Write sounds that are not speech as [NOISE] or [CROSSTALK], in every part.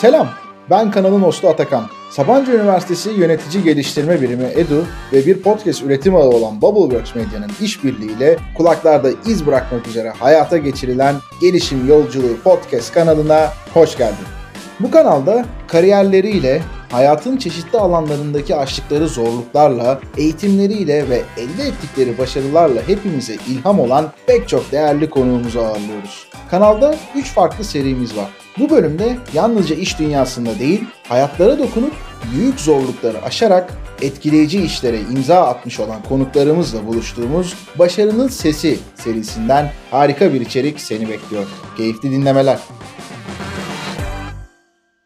Selam, ben kanalın hostu Atakan. Sabancı Üniversitesi Yönetici Geliştirme Birimi EDU ve bir podcast üretim ağı olan Bubbleworks Medya'nın işbirliğiyle kulaklarda iz bırakmak üzere hayata geçirilen Gelişim Yolculuğu podcast kanalına hoş geldin. Bu kanalda kariyerleriyle, hayatın çeşitli alanlarındaki aştıkları zorluklarla, eğitimleriyle ve elde ettikleri başarılarla hepimize ilham olan pek çok değerli konuğumuzu ağırlıyoruz. Kanalda 3 farklı serimiz var. Bu bölümde yalnızca iş dünyasında değil, hayatlara dokunup büyük zorlukları aşarak etkileyici işlere imza atmış olan konuklarımızla buluştuğumuz Başarının Sesi serisinden harika bir içerik seni bekliyor. Keyifli dinlemeler.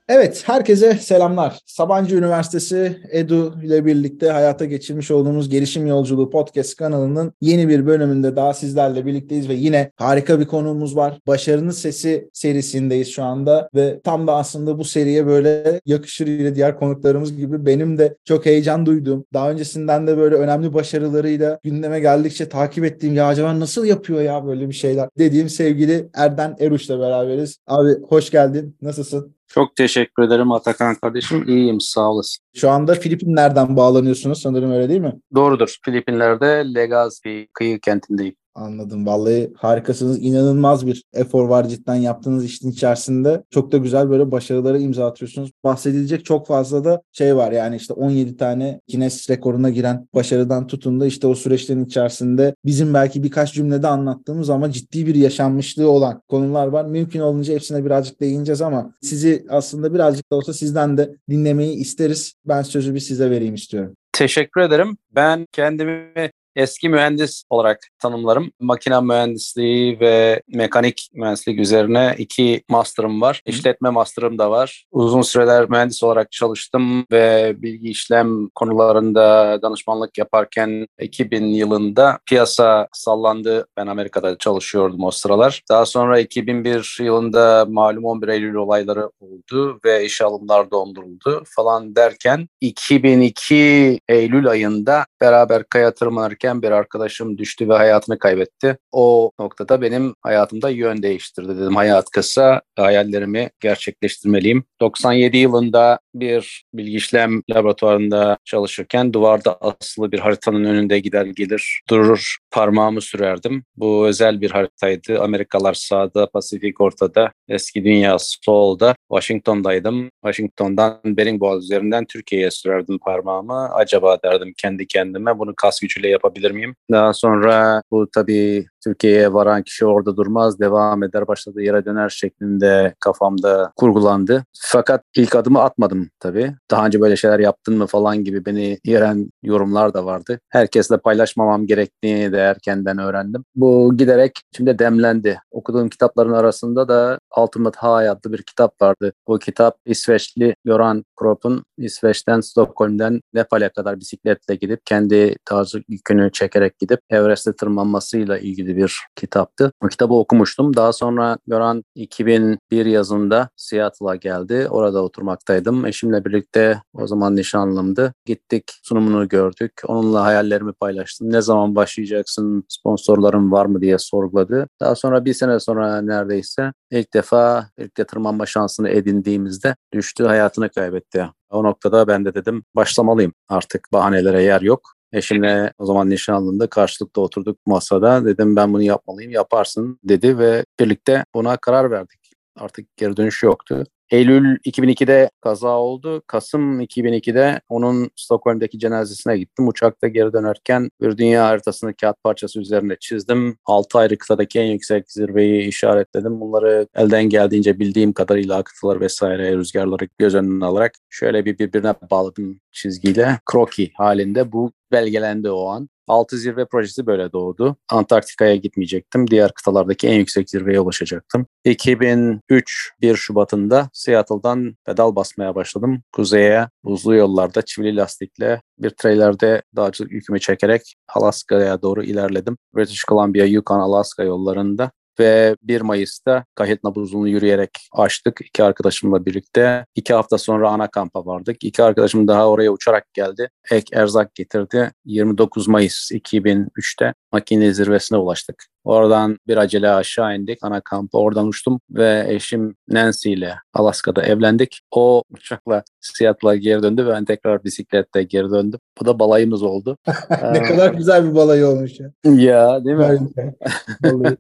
Evet, herkese selamlar. Sabancı Üniversitesi Edu ile birlikte hayata geçirmiş olduğumuz Gelişim Yolculuğu podcast kanalının yeni bir bölümünde daha sizlerle birlikteyiz ve yine harika bir konuğumuz var. Başarının Sesi serisindeyiz şu anda ve tam da aslında bu seriye böyle yakışır ile diğer konuklarımız gibi benim de çok heyecan duyduğum, daha öncesinden de böyle önemli başarılarıyla gündeme geldikçe takip ettiğim ya acaba nasıl yapıyor ya böyle bir şeyler dediğim sevgili Erden Eruş'la beraberiz. Abi hoş geldin. Nasılsın? Çok teşekkür ederim Atakan kardeşim. İyiyim sağ olasın. Şu anda Filipinler'den bağlanıyorsunuz sanırım öyle değil mi? Doğrudur. Filipinler'de Legazpi kıyı kentindeyim. Anladım. Vallahi harikasınız. İnanılmaz bir efor var cidden yaptığınız işin içerisinde. Çok da güzel böyle başarılara imza atıyorsunuz. Bahsedilecek çok fazla da şey var. Yani işte 17 tane Guinness rekoruna giren başarıdan tutun da işte o süreçlerin içerisinde bizim belki birkaç cümlede anlattığımız ama ciddi bir yaşanmışlığı olan konular var. Mümkün olunca hepsine birazcık değineceğiz ama sizi aslında birazcık da olsa sizden de dinlemeyi isteriz. Ben sözü bir size vereyim istiyorum. Teşekkür ederim. Ben kendimi eski mühendis olarak tanımlarım. Makine mühendisliği ve mekanik mühendislik üzerine iki master'ım var. İşletme master'ım da var. Uzun süreler mühendis olarak çalıştım ve bilgi işlem konularında danışmanlık yaparken 2000 yılında piyasa sallandı. Ben Amerika'da çalışıyordum o sıralar. Daha sonra 2001 yılında malum 11 Eylül olayları oldu ve iş alımlar donduruldu falan derken 2002 Eylül ayında beraber kaya çalışırken bir arkadaşım düştü ve hayatını kaybetti. O noktada benim hayatımda yön değiştirdi dedim. Hayat kısa, hayallerimi gerçekleştirmeliyim. 97 yılında bir bilgi işlem laboratuvarında çalışırken duvarda asılı bir haritanın önünde gider gelir durur parmağımı sürerdim. Bu özel bir haritaydı. Amerikalar sağda, Pasifik ortada, eski dünya solda. Washington'daydım. Washington'dan Bering Boğaz üzerinden Türkiye'ye sürerdim parmağımı. Acaba derdim kendi kendime bunu kas gücüyle yapabilir miyim? Daha sonra bu tabii Türkiye'ye varan kişi orada durmaz, devam eder, başladığı yere döner şeklinde kafamda kurgulandı. Fakat ilk adımı atmadım tabii. Daha önce böyle şeyler yaptın mı falan gibi beni yeren yorumlar da vardı. Herkesle paylaşmamam gerektiğini de erkenden öğrendim. Bu giderek şimdi demlendi. Okuduğum kitapların arasında da Ultimate High adlı bir kitap vardı. Bu kitap İsveçli Göran Kropp'un İsveç'ten Stockholm'den Nepal'e kadar bisikletle gidip kendi tarzı yükünü çekerek gidip Everest'e tırmanmasıyla ilgili bir kitaptı. O kitabı okumuştum. Daha sonra Göran 2001 yazında Seattle'a geldi. Orada oturmaktaydım. Eşimle birlikte o zaman nişanlımdı. Gittik sunumunu gördük. Onunla hayallerimi paylaştım. Ne zaman başlayacaksın, sponsorların var mı diye sorguladı. Daha sonra bir sene sonra neredeyse ilk defa ilk tırmanma şansını edindiğimizde düştü, hayatını kaybetti. O noktada ben de dedim başlamalıyım artık bahanelere yer yok. Eşimle o zaman nişanlında karşılıklı oturduk masada. Dedim ben bunu yapmalıyım, yaparsın dedi ve birlikte buna karar verdik. Artık geri dönüş yoktu. Eylül 2002'de kaza oldu. Kasım 2002'de onun Stockholm'daki cenazesine gittim. Uçakta geri dönerken bir dünya haritasını kağıt parçası üzerine çizdim. 6 ayrı kıtadaki en yüksek zirveyi işaretledim. Bunları elden geldiğince bildiğim kadarıyla akıntılar vesaire rüzgarları göz önüne alarak şöyle bir birbirine bağladım çizgiyle. Kroki halinde bu belgelendi o an. Altı zirve projesi böyle doğdu. Antarktika'ya gitmeyecektim. Diğer kıtalardaki en yüksek zirveye ulaşacaktım. 2003 1 Şubat'ında Seattle'dan pedal basmaya başladım. Kuzeye buzlu yollarda çivili lastikle bir trailerde dağcılık yükümü çekerek Alaska'ya doğru ilerledim. British Columbia, Yukon, Alaska yollarında ve 1 Mayıs'ta Kahit Nabuzlu'nu yürüyerek açtık iki arkadaşımla birlikte. İki hafta sonra ana kampa vardık. İki arkadaşım daha oraya uçarak geldi. Ek erzak getirdi. 29 Mayıs 2003'te McKinley zirvesine ulaştık. Oradan bir acele aşağı indik ana kampı. Oradan uçtum ve eşim Nancy ile Alaska'da evlendik. O uçakla Seattle'a geri döndü ve ben tekrar bisikletle geri döndüm. Bu da balayımız oldu. [LAUGHS] ne kadar güzel bir balayı olmuş ya. Ya değil mi? [LAUGHS]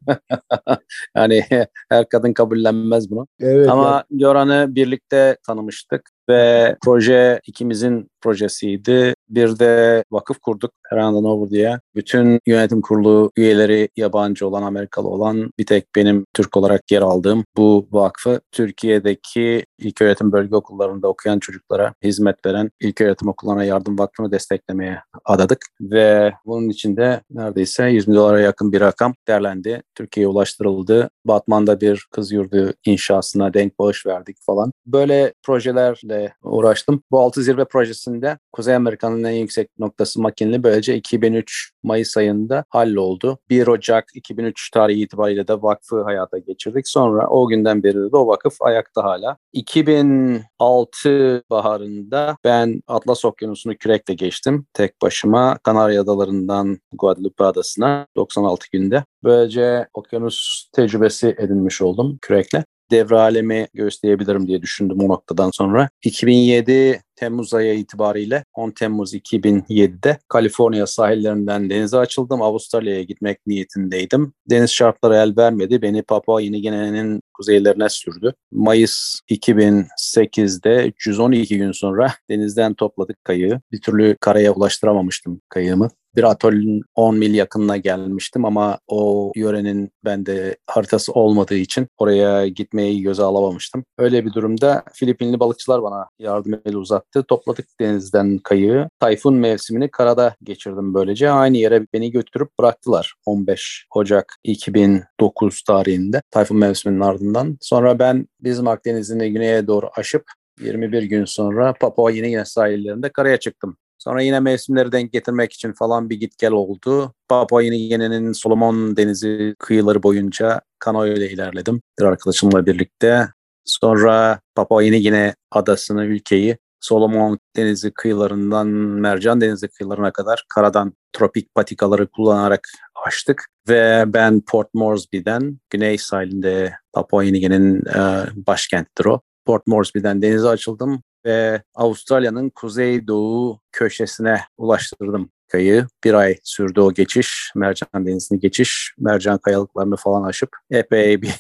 yani her kadın kabullenmez bunu. Evet, Ama evet. Göran'ı birlikte tanımıştık ve proje ikimizin projesiydi. Bir de vakıf kurduk Heranda Over diye. Bütün yönetim kurulu üyeleri yabancı olan, Amerikalı olan bir tek benim Türk olarak yer aldığım bu vakfı Türkiye'deki ilk öğretim bölge okullarında okuyan çocuklara hizmet veren ilk öğretim okullarına yardım vakfını desteklemeye adadık. Ve bunun içinde neredeyse 100 bin dolara yakın bir rakam derlendi. Türkiye'ye ulaştırıldı. Batman'da bir kız yurdu inşasına denk bağış verdik falan. Böyle projelerle uğraştım. Bu altı zirve projesinde Kuzey Amerika'nın en yüksek noktası McKinley böylece 2003 Mayıs ayında halloldu. 1 Ocak 2003 tarihi itibariyle de vakfı hayata geçirdik. Sonra o günden beri de o vakıf ayakta hala. 2006 baharında ben Atlas Okyanusu'nu kürekle geçtim. Tek başıma Kanarya Adaları'ndan Guadalupe Adası'na 96 günde. Böylece okyanus tecrübesi edinmiş oldum kürekle devre alemi gösterebilirim diye düşündüm o noktadan sonra. 2007 Temmuz ayı itibariyle 10 Temmuz 2007'de Kaliforniya sahillerinden denize açıldım. Avustralya'ya gitmek niyetindeydim. Deniz şartları el vermedi. Beni Papua Yeni Gine'nin kuzeylerine sürdü. Mayıs 2008'de 312 gün sonra denizden topladık kayığı. Bir türlü karaya ulaştıramamıştım kayığımı bir atölün 10 mil yakınına gelmiştim ama o yörenin bende haritası olmadığı için oraya gitmeyi göze alamamıştım. Öyle bir durumda Filipinli balıkçılar bana yardım eli uzattı. Topladık denizden kayığı. Tayfun mevsimini karada geçirdim böylece. Aynı yere beni götürüp bıraktılar 15 Ocak 2009 tarihinde Tayfun mevsiminin ardından. Sonra ben Bismarck Denizi'ni güneye doğru aşıp 21 gün sonra Papua Yeni Gine sahillerinde karaya çıktım. Sonra yine mevsimleri denk getirmek için falan bir git gel oldu. Papua Yeni Gine'nin Solomon Denizi kıyıları boyunca kano ile ilerledim bir arkadaşımla birlikte. Sonra Papua Yeni Gine adasını, ülkeyi Solomon Denizi kıyılarından Mercan Denizi kıyılarına kadar karadan tropik patikaları kullanarak açtık ve ben Port Moresby'den güney sahilinde Papua Yeni Gine'nin e, başkentidir o. Port Moresby'den denize açıldım ve Avustralya'nın kuzeydoğu köşesine ulaştırdım kayığı. Bir ay sürdü o geçiş, Mercan Denizi'ni geçiş, mercan kayalıklarını falan aşıp epey bir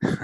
[LAUGHS]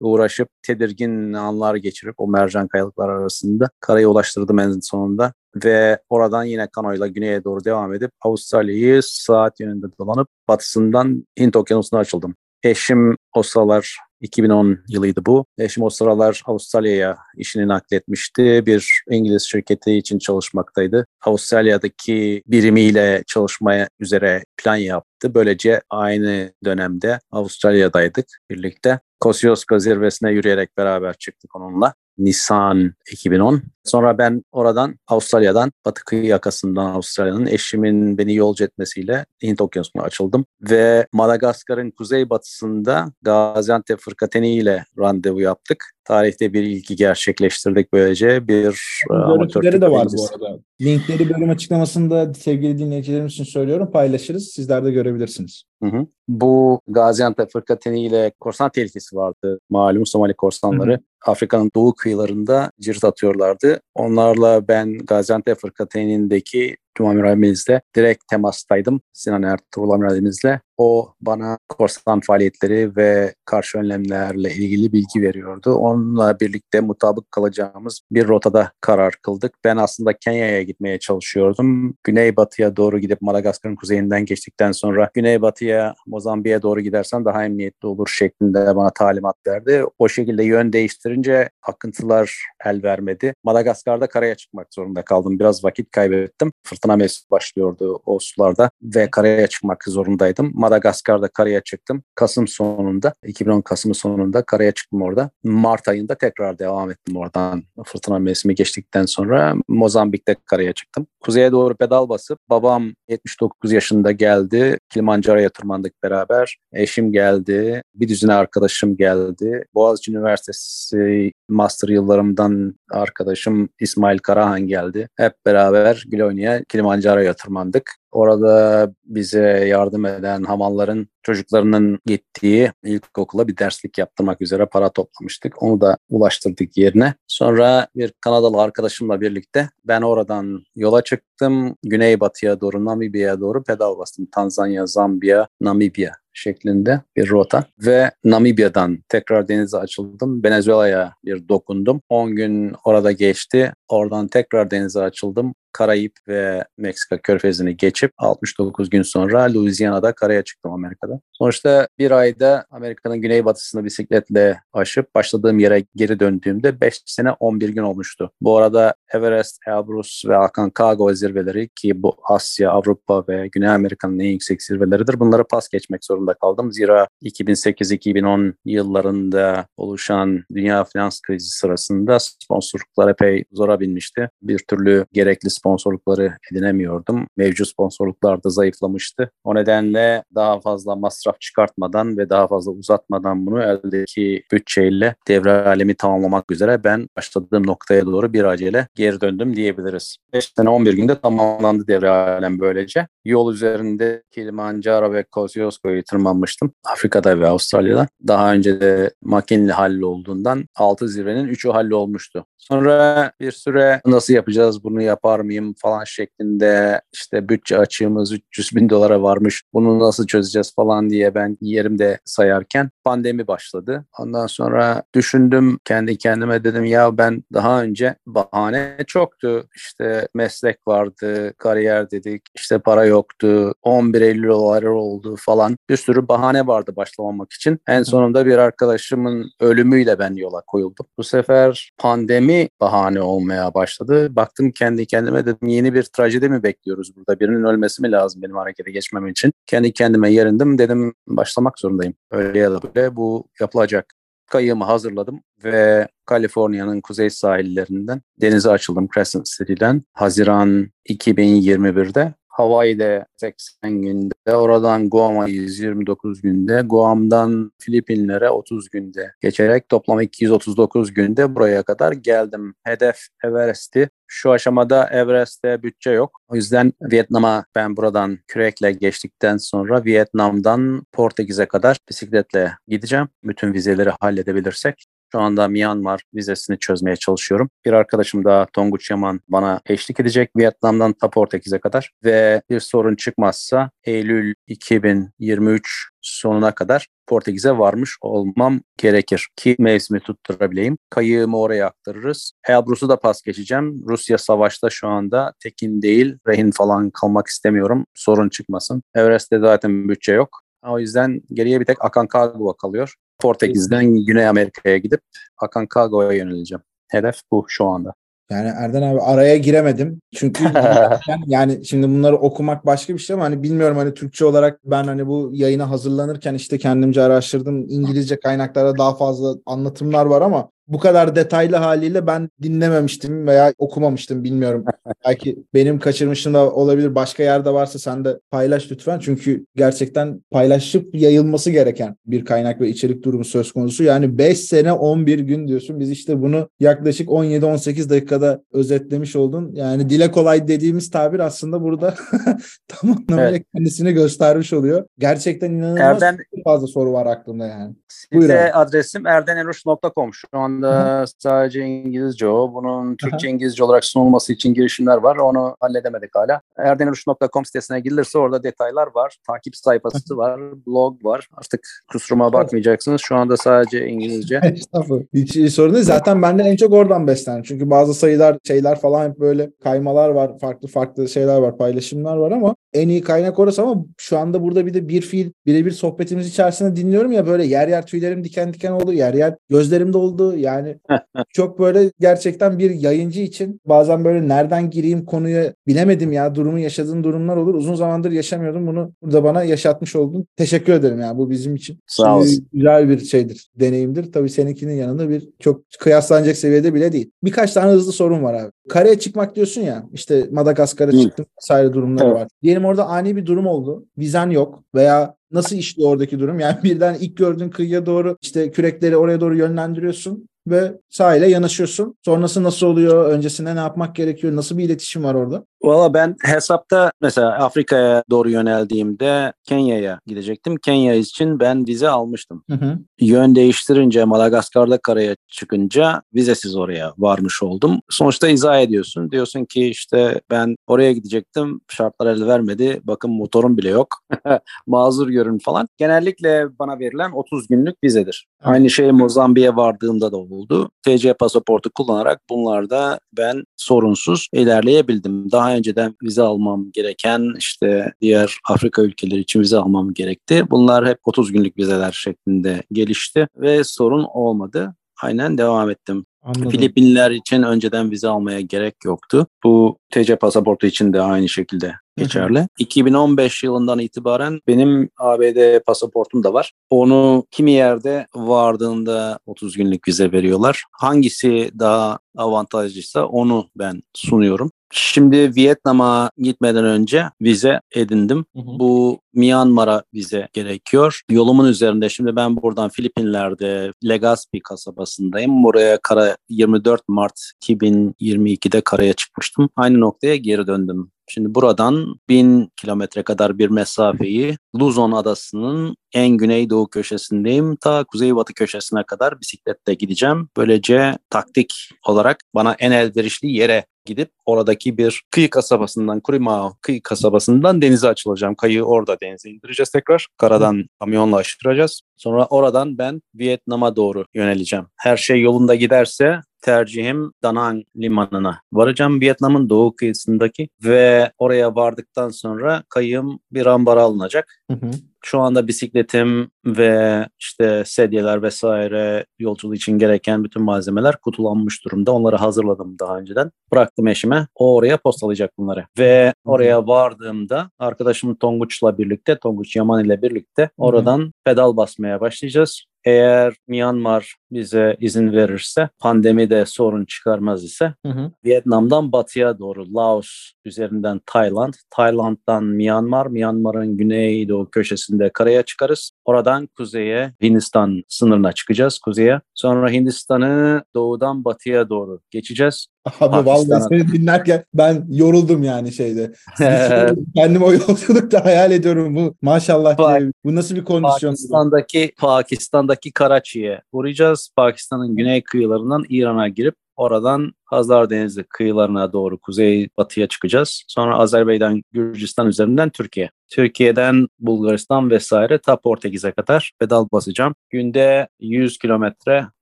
uğraşıp tedirgin anlar geçirip o mercan kayalıklar arasında karaya ulaştırdım en sonunda ve oradan yine kanoyla güneye doğru devam edip Avustralya'yı saat yönünde dolanıp batısından Hint Okyanusu'na açıldım. Eşim o sıralar 2010 yılıydı bu. Eşim o sıralar Avustralya'ya işini nakletmişti. Bir İngiliz şirketi için çalışmaktaydı. Avustralya'daki birimiyle çalışmaya üzere plan yaptı. Böylece aynı dönemde Avustralya'daydık birlikte. Kosciuszko zirvesine yürüyerek beraber çıktık onunla. Nisan 2010. Sonra ben oradan Avustralya'dan, batı kıyı yakasından Avustralya'nın eşimin beni yolcu etmesiyle Hint Okyanusu'na açıldım. Ve Madagaskar'ın kuzeybatısında Gaziantep Fırkateni ile randevu yaptık. Tarihte bir ilki gerçekleştirdik böylece. Bir e, Görüntüleri de var bu arada. Linkleri bölüm açıklamasında sevgili dinleyicilerimiz için söylüyorum paylaşırız. Sizler de görebilirsiniz. Hı hı. Bu Gaziantep Fırkateni ile korsan tehlikesi vardı. Malum Somali korsanları. Hı hı. Afrika'nın doğu kıyılarında cirit atıyorlardı. Onlarla ben Gaziantep Fırkateni'ndeki tüm amiramizle direkt temastaydım Sinan Ertuğrul amiramizle. O bana korsan faaliyetleri ve karşı önlemlerle ilgili bilgi veriyordu. Onunla birlikte mutabık kalacağımız bir rotada karar kıldık. Ben aslında Kenya'ya gitmeye çalışıyordum. Güneybatıya doğru gidip Madagaskar'ın kuzeyinden geçtikten sonra Güneybatıya Mozambik'e doğru gidersen daha emniyetli olur şeklinde bana talimat verdi. O şekilde yön değiştirince akıntılar el vermedi. Madagaskar'da karaya çıkmak zorunda kaldım. Biraz vakit kaybettim. Fırtına mevsimi başlıyordu o sularda ve karaya çıkmak zorundaydım. Madagaskar'da karaya çıktım. Kasım sonunda, 2010 Kasım sonunda karaya çıktım orada. Mart ayında tekrar devam ettim oradan. Fırtına mevsimi geçtikten sonra Mozambik'te karaya çıktım. Kuzeye doğru pedal basıp babam 79 yaşında geldi. Kilimanjaro'ya tırmandık beraber. Eşim geldi. Bir düzine arkadaşım geldi. Boğaziçi Üniversitesi master yıllarımdan arkadaşım İsmail Karahan geldi. Hep beraber gül oynaya Kilimanjaro'ya tırmandık. Orada bize yardım eden hamalların çocuklarının gittiği ilkokula bir derslik yaptırmak üzere para toplamıştık. Onu da ulaştırdık yerine. Sonra bir Kanadalı arkadaşımla birlikte ben oradan yola çıktım. Güneybatıya doğru, Namibya'ya doğru pedal bastım. Tanzanya, Zambiya, Namibya şeklinde bir rota ve Namibya'dan tekrar denize açıldım. Venezuela'ya bir dokundum. 10 gün orada geçti. Oradan tekrar denize açıldım. Karayip ve Meksika körfezini geçip 69 gün sonra Louisiana'da karaya çıktım Amerika'da. Sonuçta bir ayda Amerika'nın güneybatısını bisikletle aşıp başladığım yere geri döndüğümde 5 sene 11 gün olmuştu. Bu arada Everest, Elbrus ve Aconcagua zirveleri ki bu Asya, Avrupa ve Güney Amerika'nın en yüksek zirveleridir. Bunları pas geçmek zorunda kaldım. Zira 2008-2010 yıllarında oluşan dünya finans krizi sırasında sponsorluklar epey zora binmişti. Bir türlü gerekli sponsorlukları edinemiyordum. Mevcut sponsorluklar da zayıflamıştı. O nedenle daha fazla masraf çıkartmadan ve daha fazla uzatmadan bunu eldeki bütçeyle devre alemi tamamlamak üzere ben başladığım noktaya doğru bir acele geri döndüm diyebiliriz. 5 sene 11 günde tamamlandı devre alem böylece. Yol üzerinde Kilimanjaro ve Kosciuszko'yu tırmanmıştım. Afrika'da ve Avustralya'da. Daha önce de McKinley hallolduğundan 6 zirvenin 3'ü hallolmuştu. Sonra bir süre nasıl yapacağız bunu yapar mıyım falan şeklinde işte bütçe açığımız 300 bin dolara varmış bunu nasıl çözeceğiz falan diye ben yerimde sayarken pandemi başladı. Ondan sonra düşündüm kendi kendime dedim ya ben daha önce bahane çoktu. İşte meslek vardı, kariyer dedik, işte para yoktu, 11 Eylül olayları oldu falan. Bir sürü bahane vardı başlamamak için. En sonunda bir arkadaşımın ölümüyle ben yola koyuldum. Bu sefer pandemi bahane olmaya başladı. Baktım kendi kendime dedim yeni bir trajedi mi bekliyoruz burada? Birinin ölmesi mi lazım benim harekete geçmem için? Kendi kendime yerindim dedim başlamak zorundayım. Öyle ya da böyle bu yapılacak. Kayığımı hazırladım ve Kaliforniya'nın kuzey sahillerinden denize açıldım Crescent City'den. Haziran 2021'de Hawaii'de 80 günde, oradan Guam'a 129 günde, Guam'dan Filipinlere 30 günde geçerek toplam 239 günde buraya kadar geldim. Hedef Everest'ti. Şu aşamada Everest'te bütçe yok. O yüzden Vietnam'a ben buradan kürekle geçtikten sonra Vietnam'dan Portekiz'e kadar bisikletle gideceğim. Bütün vizeleri halledebilirsek. Şu anda Myanmar vizesini çözmeye çalışıyorum. Bir arkadaşım da Tonguç Yaman bana eşlik edecek Vietnam'dan ta Portekiz'e kadar ve bir sorun çıkmazsa Eylül 2023 sonuna kadar Portekiz'e varmış olmam gerekir ki mevsimi tutturabileyim. Kayığımı oraya aktarırız. Elbrus'u da pas geçeceğim. Rusya savaşta şu anda tekin değil. Rehin falan kalmak istemiyorum. Sorun çıkmasın. Everest'te zaten bütçe yok. O yüzden geriye bir tek Aconcagua kalıyor. Portekiz'den Güney Amerika'ya gidip Aconcagua'ya yöneleceğim. Hedef bu şu anda. Yani Erden abi araya giremedim. Çünkü [LAUGHS] yani şimdi bunları okumak başka bir şey ama hani bilmiyorum hani Türkçe olarak ben hani bu yayına hazırlanırken işte kendimce araştırdım. İngilizce kaynaklarda daha fazla anlatımlar var ama bu kadar detaylı haliyle ben dinlememiştim veya okumamıştım bilmiyorum. [LAUGHS] Belki benim kaçırmışım da olabilir. Başka yerde varsa sen de paylaş lütfen. Çünkü gerçekten paylaşıp yayılması gereken bir kaynak ve içerik durumu söz konusu. Yani 5 sene 11 gün diyorsun. Biz işte bunu yaklaşık 17-18 dakikada özetlemiş oldun. Yani dile kolay dediğimiz tabir aslında burada [LAUGHS] tam anlamıyla evet. kendisini göstermiş oluyor. Gerçekten inanılmaz Erden, fazla soru var aklımda yani. Size adresim erdeneruş.com. Şu an anda sadece İngilizce o. Bunun Türkçe İngilizce olarak sunulması için girişimler var. Onu halledemedik hala. erdeneruş.com sitesine gidilirse orada detaylar var. Takip sayfası var. Blog var. Artık kusuruma bakmayacaksınız. Şu anda sadece İngilizce. [LAUGHS] Estağfurullah. Hiç sorun değil. Zaten benden en çok oradan beslendim. Çünkü bazı sayılar, şeyler falan hep böyle kaymalar var. Farklı farklı şeyler var. Paylaşımlar var ama en iyi kaynak orası ama şu anda burada bir de bir fiil birebir sohbetimiz içerisinde dinliyorum ya böyle yer yer tüylerim diken diken oldu. Yer yer gözlerim doldu. Yani [LAUGHS] çok böyle gerçekten bir yayıncı için bazen böyle nereden gireyim konuya bilemedim ya durumu yaşadığın durumlar olur. Uzun zamandır yaşamıyordum. Bunu burada bana yaşatmış oldun. Teşekkür ederim yani bu bizim için. Sağ olasın. Güzel bir şeydir, deneyimdir. Tabii seninkinin yanında bir çok kıyaslanacak seviyede bile değil. Birkaç tane hızlı sorun var abi. Kareye çıkmak diyorsun ya işte Madagaskar'a çıktım vesaire durumları evet. var. Diyelim orada ani bir durum oldu. Vizen yok veya Nasıl işliyor oradaki durum? Yani [LAUGHS] birden ilk gördüğün kıyıya doğru işte kürekleri oraya doğru yönlendiriyorsun. ve sahile yanaşıyorsun. Sonrası nasıl oluyor? Öncesinde ne yapmak gerekiyor? Nasıl bir iletişim var orada? Valla ben hesapta mesela Afrika'ya doğru yöneldiğimde Kenya'ya gidecektim. Kenya için ben vize almıştım. Hı hı. Yön değiştirince Madagaskar'da karaya çıkınca vizesiz oraya varmış oldum. Sonuçta izah ediyorsun. Diyorsun ki işte ben oraya gidecektim. Şartlar el vermedi. Bakın motorum bile yok. [LAUGHS] Mazur görün falan. Genellikle bana verilen 30 günlük vizedir. Evet. Aynı şey Mozambik'e vardığımda da oldu. TC pasaportu kullanarak bunlarda ben sorunsuz ilerleyebildim. Daha önceden vize almam gereken işte diğer Afrika ülkeleri için vize almam gerekti. Bunlar hep 30 günlük vizeler şeklinde gelişti ve sorun olmadı. Aynen devam ettim. Anladım. Filipinler için önceden vize almaya gerek yoktu. Bu TC pasaportu için de aynı şekilde geçerli. 2015 yılından itibaren benim ABD pasaportum da var. Onu kimi yerde vardığında 30 günlük vize veriyorlar. Hangisi daha avantajlıysa onu ben sunuyorum. Şimdi Vietnam'a gitmeden önce vize edindim. Hı hı. Bu Myanmar'a vize gerekiyor. Yolumun üzerinde şimdi ben buradan Filipinler'de Legazpi kasabasındayım. Buraya kara 24 Mart 2022'de karaya çıkmıştım. Aynı noktaya geri döndüm. Şimdi buradan 1000 kilometre kadar bir mesafeyi [LAUGHS] Luzon adasının en güneydoğu köşesindeyim. Ta kuzeybatı köşesine kadar bisikletle gideceğim. Böylece taktik olarak bana en elverişli yere gidip oradaki bir kıyı kasabasından, Kurimao kıyı kasabasından denize açılacağım. Kayığı orada denize indireceğiz tekrar. Karadan kamyonla aşıracağız. Sonra oradan ben Vietnam'a doğru yöneleceğim. Her şey yolunda giderse tercihim Da Nang limanına varacağım Vietnam'ın doğu kıyısındaki ve oraya vardıktan sonra kayığım bir ambara alınacak. Hı hı. Şu anda bisikletim ve işte sedyeler vesaire yolculuğu için gereken bütün malzemeler kutulanmış durumda. Onları hazırladım daha önceden. Bıraktım eşime. O oraya postalayacak bunları. Ve oraya vardığımda arkadaşım Tonguç'la birlikte, Tonguç Yaman ile birlikte oradan pedal basmaya başlayacağız. Eğer Myanmar bize izin verirse, pandemi de sorun çıkarmaz ise Hı hı. Vietnam'dan batıya doğru Laos üzerinden Tayland, Tayland'dan Myanmar, Myanmar'ın güneydoğu köşesinde karaya çıkarız. Oradan kuzeye Hindistan sınırına çıkacağız kuzeye. Sonra Hindistan'ı doğudan batıya doğru geçeceğiz. Abi vallahi seni dinlerken ben yoruldum yani şeyde. [LAUGHS] Kendimi o yolculukta hayal ediyorum. Bu maşallah Bak-. Bu nasıl bir kondisyon? Pakistan'daki Pakistan'daki Karachi'ye uğrayacağız. Pakistan'ın güney kıyılarından İran'a girip oradan Hazar Denizi kıyılarına doğru kuzey batıya çıkacağız. Sonra Azerbaycan, Gürcistan üzerinden Türkiye. Türkiye'den Bulgaristan vesaire ta Portekiz'e kadar pedal basacağım. Günde 100 kilometre,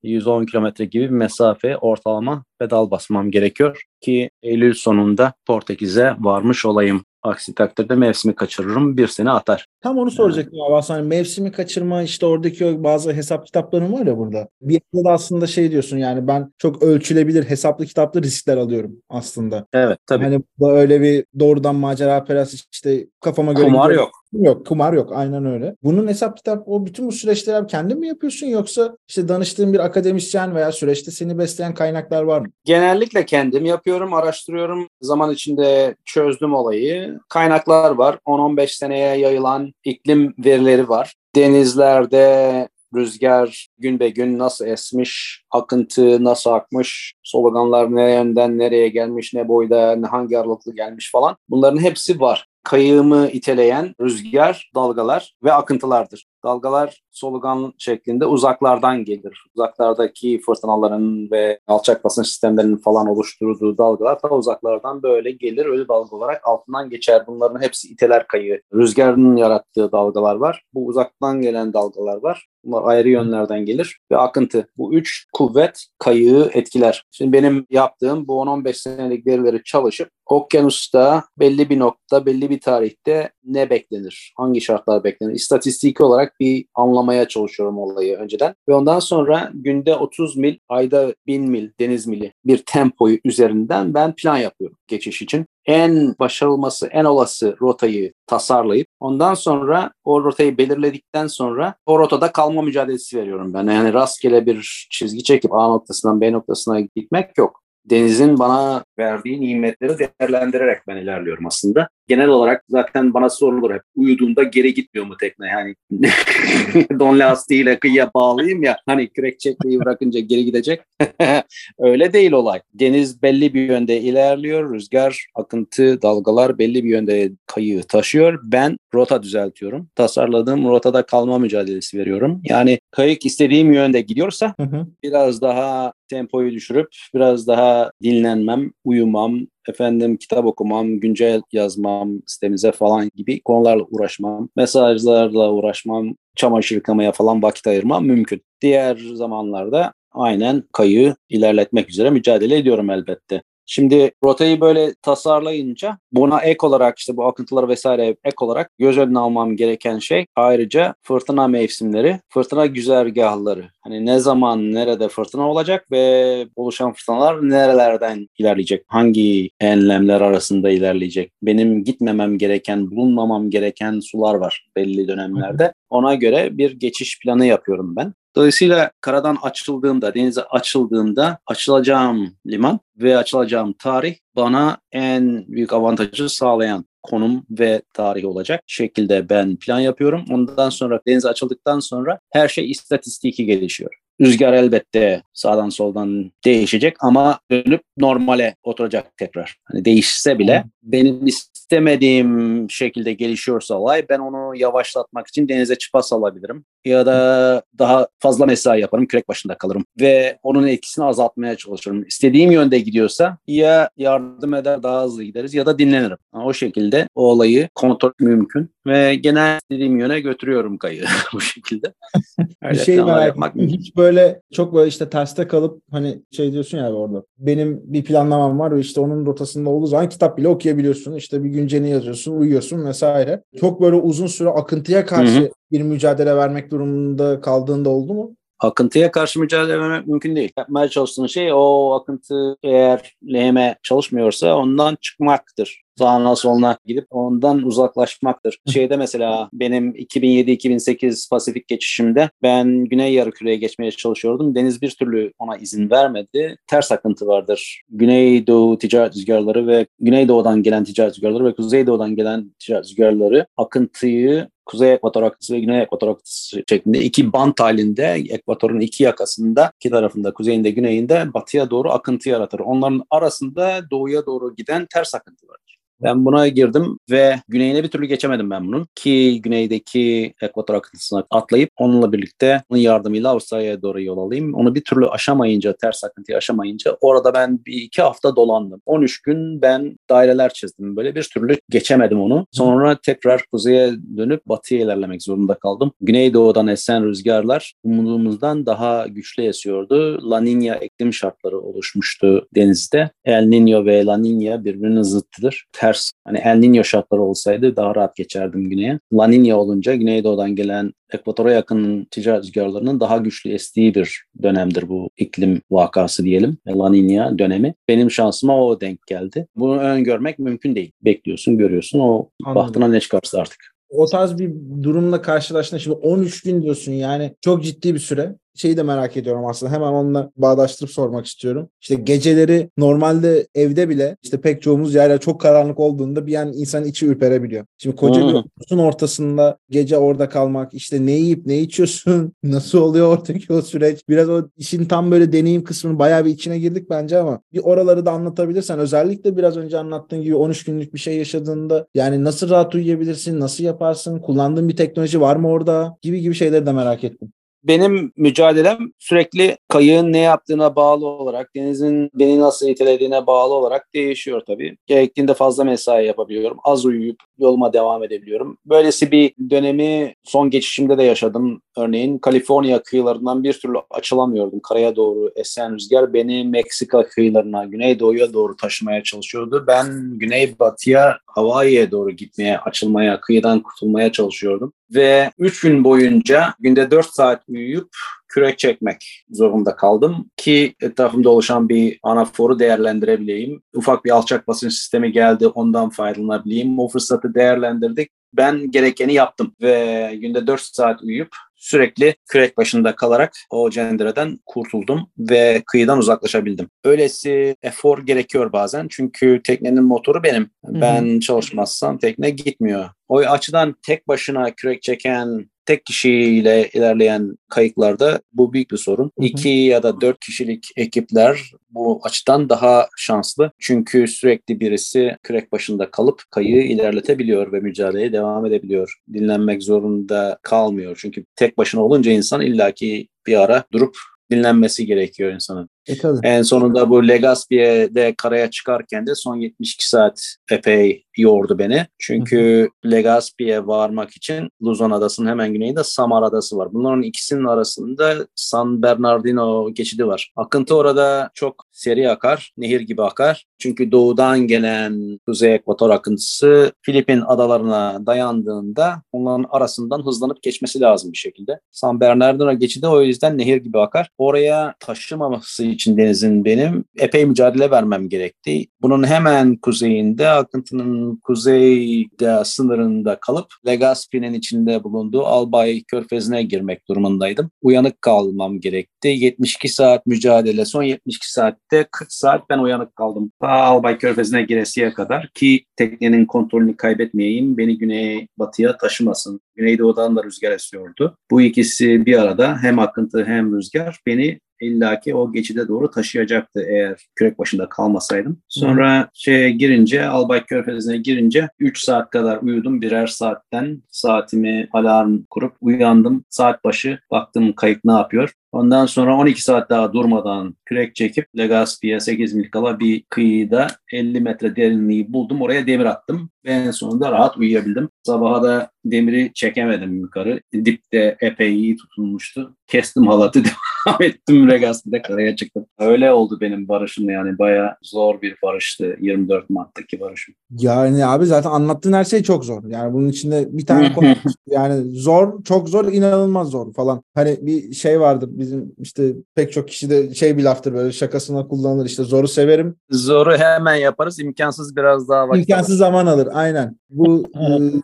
110 kilometre gibi bir mesafe ortalama pedal basmam gerekiyor ki Eylül sonunda Portekiz'e varmış olayım. Aksi takdirde mevsimi kaçırırım, bir sene atar. Tam onu soracaktım abi. Aslında mevsimi kaçırma işte oradaki o bazı hesap kitapların var ya burada. Bir yerde de aslında şey diyorsun yani ben çok ölçülebilir hesaplı kitaplı riskler alıyorum aslında. Evet tabii. Hani burada öyle bir doğrudan macera perası işte kafama göre Kumar gidiyorum. yok. Yok kumar yok aynen öyle. Bunun hesap kitap o bütün bu süreçleri abi kendin mi yapıyorsun yoksa işte danıştığın bir akademisyen veya süreçte seni besleyen kaynaklar var mı? Genellikle kendim yapıyorum, araştırıyorum. Zaman içinde çözdüm olayı. Kaynaklar var. 10-15 seneye yayılan iklim verileri var. Denizlerde rüzgar gün be gün nasıl esmiş, akıntı nasıl akmış, soluganlar ne yönden nereye gelmiş, ne boyda, ne hangi aralıklı gelmiş falan. Bunların hepsi var. Kayığımı iteleyen rüzgar, dalgalar ve akıntılardır. Dalgalar solugan şeklinde uzaklardan gelir. Uzaklardaki fırtınaların ve alçak basınç sistemlerinin falan oluşturduğu dalgalar da uzaklardan böyle gelir. Ölü dalga olarak altından geçer. Bunların hepsi iteler kayığı. Rüzgarın yarattığı dalgalar var. Bu uzaktan gelen dalgalar var. Bunlar ayrı yönlerden gelir ve akıntı. Bu üç kuvvet kayığı etkiler. Şimdi benim yaptığım bu 10-15 senelik verileri çalışıp okyanusta belli bir nokta, belli bir tarihte ne beklenir? Hangi şartlar beklenir? İstatistiki olarak bir anlamaya çalışıyorum olayı önceden. Ve ondan sonra günde 30 mil, ayda 1000 mil, deniz mili bir tempoyu üzerinden ben plan yapıyorum geçiş için. En başarılması, en olası rotayı tasarlayıp ondan sonra o rotayı belirledikten sonra o rotada kalma mücadelesi veriyorum ben. Yani rastgele bir çizgi çekip A noktasından B noktasına gitmek yok denizin bana verdiği nimetleri değerlendirerek ben ilerliyorum aslında. Genel olarak zaten bana sorulur hep uyuduğunda geri gitmiyor mu tekne? Yani [LAUGHS] don lastiğiyle kıyıya bağlayayım ya hani kürek çekmeyi bırakınca geri gidecek. [LAUGHS] Öyle değil olay. Deniz belli bir yönde ilerliyor. Rüzgar, akıntı, dalgalar belli bir yönde kayığı taşıyor. Ben rota düzeltiyorum. Tasarladığım rotada kalma mücadelesi veriyorum. Yani kayık istediğim yönde gidiyorsa hı hı. biraz daha tempoyu düşürüp biraz daha dinlenmem, uyumam, efendim kitap okumam, güncel yazmam, sitemize falan gibi konularla uğraşmam, mesajlarla uğraşmam, çamaşır yıkamaya falan vakit ayırmam mümkün. Diğer zamanlarda aynen kayığı ilerletmek üzere mücadele ediyorum elbette. Şimdi rotayı böyle tasarlayınca buna ek olarak işte bu akıntılar vesaire ek olarak göz önüne almam gereken şey ayrıca fırtına mevsimleri, fırtına güzergahları. Hani ne zaman nerede fırtına olacak ve oluşan fırtınalar nerelerden ilerleyecek? Hangi enlemler arasında ilerleyecek? Benim gitmemem gereken, bulunmamam gereken sular var belli dönemlerde. Ona göre bir geçiş planı yapıyorum ben. Dolayısıyla karadan açıldığımda, denize açıldığımda açılacağım liman ve açılacağım tarih bana en büyük avantajı sağlayan konum ve tarih olacak şekilde ben plan yapıyorum. Ondan sonra deniz açıldıktan sonra her şey istatistiki gelişiyor. Rüzgar elbette sağdan soldan değişecek ama dönüp normale oturacak tekrar. Hani değişse bile benim istemediğim şekilde gelişiyorsa olay ben onu yavaşlatmak için denize çıpa salabilirim. Ya da daha fazla mesai yaparım, kürek başında kalırım. Ve onun etkisini azaltmaya çalışırım. İstediğim yönde gidiyorsa ya yardım eder daha hızlı gideriz ya da dinlenirim. O şekilde o olayı kontrol mümkün. Ve genel istediğim yöne götürüyorum kayığı [LAUGHS] bu şekilde. [LAUGHS] bir şey merak. Hiç böyle çok böyle işte terste kalıp hani şey diyorsun ya orada. Benim bir planlamam var ve işte onun rotasında olduğu zaman kitap bile okuyabiliyorsun. İşte bir günceni yazıyorsun, uyuyorsun vesaire. Çok böyle uzun süre akıntıya karşı Hı-hı. bir mücadele vermek durumunda kaldığında oldu mu? Akıntıya karşı mücadele vermek mümkün değil. Yapmaya çalıştığın şey o akıntı eğer lehime çalışmıyorsa ondan çıkmaktır sağına soluna gidip ondan uzaklaşmaktır. Şeyde mesela benim 2007-2008 Pasifik geçişimde ben Güney Yarımküre'ye geçmeye çalışıyordum. Deniz bir türlü ona izin vermedi. Ters akıntı vardır. Güneydoğu ticaret rüzgarları ve Güneydoğu'dan gelen ticaret rüzgarları ve Kuzeydoğu'dan gelen ticaret rüzgarları akıntıyı Kuzey Ekvator akısı ve Güney Ekvator akısı şeklinde iki bant halinde ekvatorun iki yakasında, iki tarafında, kuzeyinde, güneyinde batıya doğru akıntı yaratır. Onların arasında doğuya doğru giden ters akıntı var. Ben buna girdim ve güneyine bir türlü geçemedim ben bunun. Ki güneydeki ekvator akıntısına atlayıp onunla birlikte onun yardımıyla Avustralya'ya doğru yol alayım. Onu bir türlü aşamayınca, ters akıntıyı aşamayınca orada ben bir iki hafta dolandım. 13 gün ben daireler çizdim. Böyle bir türlü geçemedim onu. Sonra tekrar kuzeye dönüp batıya ilerlemek zorunda kaldım. Güneydoğudan esen rüzgarlar umduğumuzdan daha güçlü esiyordu. La Nina iklim şartları oluşmuştu denizde. El Niño ve La Nina birbirinin zıttıdır. Ter ters. Hani El Niño şartları olsaydı daha rahat geçerdim güneye. La Niña olunca Güneydoğu'dan gelen ekvatora yakın ticaret rüzgarlarının daha güçlü estiği bir dönemdir bu iklim vakası diyelim. La Niña dönemi. Benim şansıma o denk geldi. Bunu öngörmek mümkün değil. Bekliyorsun, görüyorsun. O Anladım. bahtına ne çıkarsa artık o tarz bir durumla karşılaştığında şimdi 13 gün diyorsun yani çok ciddi bir süre şeyi de merak ediyorum aslında. Hemen onunla bağdaştırıp sormak istiyorum. İşte geceleri normalde evde bile işte pek çoğumuz yerler çok karanlık olduğunda bir an insan içi ürperebiliyor. Şimdi koca bir otobüsün ortasında gece orada kalmak işte ne yiyip ne içiyorsun [LAUGHS] nasıl oluyor oradaki o süreç biraz o işin tam böyle deneyim kısmını bayağı bir içine girdik bence ama bir oraları da anlatabilirsen özellikle biraz önce anlattığın gibi 13 günlük bir şey yaşadığında yani nasıl rahat uyuyabilirsin nasıl yaparsın kullandığın bir teknoloji var mı orada gibi gibi şeyleri de merak ettim. Benim mücadelem sürekli kayığın ne yaptığına bağlı olarak, denizin beni nasıl itelediğine bağlı olarak değişiyor tabii. Gerektiğinde fazla mesai yapabiliyorum. Az uyuyup yoluma devam edebiliyorum. Böylesi bir dönemi son geçişimde de yaşadım. Örneğin Kaliforniya kıyılarından bir türlü açılamıyordum. Karaya doğru esen rüzgar beni Meksika kıyılarına, Güneydoğu'ya doğru taşımaya çalışıyordu. Ben Güneybatıya, Hawaii'ye doğru gitmeye, açılmaya, kıyıdan kurtulmaya çalışıyordum. Ve 3 gün boyunca günde 4 saat uyuyup kürek çekmek zorunda kaldım ki etrafımda oluşan bir anaforu değerlendirebileyim. Ufak bir alçak basınç sistemi geldi ondan faydalanabileyim. O fırsatı değerlendirdik. Ben gerekeni yaptım ve günde 4 saat uyuyup sürekli kürek başında kalarak o cendereden kurtuldum ve kıyıdan uzaklaşabildim. Öylesi efor gerekiyor bazen çünkü teknenin motoru benim. Ben çalışmazsam tekne gitmiyor. O açıdan tek başına kürek çeken tek kişiyle ilerleyen kayıklarda bu büyük bir sorun. Hı hı. İki ya da dört kişilik ekipler bu açıdan daha şanslı. Çünkü sürekli birisi kürek başında kalıp kayığı ilerletebiliyor ve mücadeleye devam edebiliyor. Dinlenmek zorunda kalmıyor. Çünkü tek başına olunca insan illaki bir ara durup dinlenmesi gerekiyor insanın. E, tabii. En sonunda bu Legazpi'de karaya çıkarken de son 72 saat epey yordu beni. Çünkü Legazpi'ye varmak için Luzon Adası'nın hemen güneyinde Samar Adası var. Bunların ikisinin arasında San Bernardino geçidi var. Akıntı orada çok seri akar, nehir gibi akar. Çünkü doğudan gelen Kuzey Ekvator akıntısı Filipin adalarına dayandığında onların arasından hızlanıp geçmesi lazım bir şekilde. San Bernardino geçidi o yüzden nehir gibi akar. Oraya taşımaması için denizin benim epey mücadele vermem gerekti. Bunun hemen kuzeyinde akıntının kuzeyde sınırında kalıp Legazpi'nin içinde bulunduğu Albay Körfezi'ne girmek durumundaydım. Uyanık kalmam gerekti. 72 saat mücadele. Son 72 saatte 40 saat ben uyanık kaldım. Ta Albay Körfezi'ne giresiye kadar ki teknenin kontrolünü kaybetmeyeyim. Beni güney batıya taşımasın. Güneydoğudan da rüzgar esiyordu. Bu ikisi bir arada hem akıntı hem rüzgar beni illaki o geçide doğru taşıyacaktı eğer kürek başında kalmasaydım. Sonra hmm. şeye girince Albay Körfezi'ne girince 3 saat kadar uyudum. Birer saatten saatimi alarm kurup uyandım. Saat başı baktım kayık ne yapıyor. Ondan sonra 12 saat daha durmadan kürek çekip Legazpi'ye 8 mil kala bir kıyıda 50 metre derinliği buldum. Oraya demir attım ve en sonunda rahat uyuyabildim. Sabaha da demiri çekemedim yukarı. Dipte epey iyi tutulmuştu. Kestim halatı [LAUGHS] devam ettim Legazpi'de karaya çıktım. Öyle oldu benim barışım yani baya zor bir barıştı 24 Mart'taki barışım. Yani abi zaten anlattığın her şey çok zor. Yani bunun içinde bir tane konu [LAUGHS] yani zor, çok zor, inanılmaz zor falan. Hani bir şey vardı bizim işte pek çok kişi de şey bir laftır böyle şakasına kullanılır işte zoru severim. Zoru hemen yaparız imkansız biraz daha vakit İmkansız alır. zaman alır aynen. Bu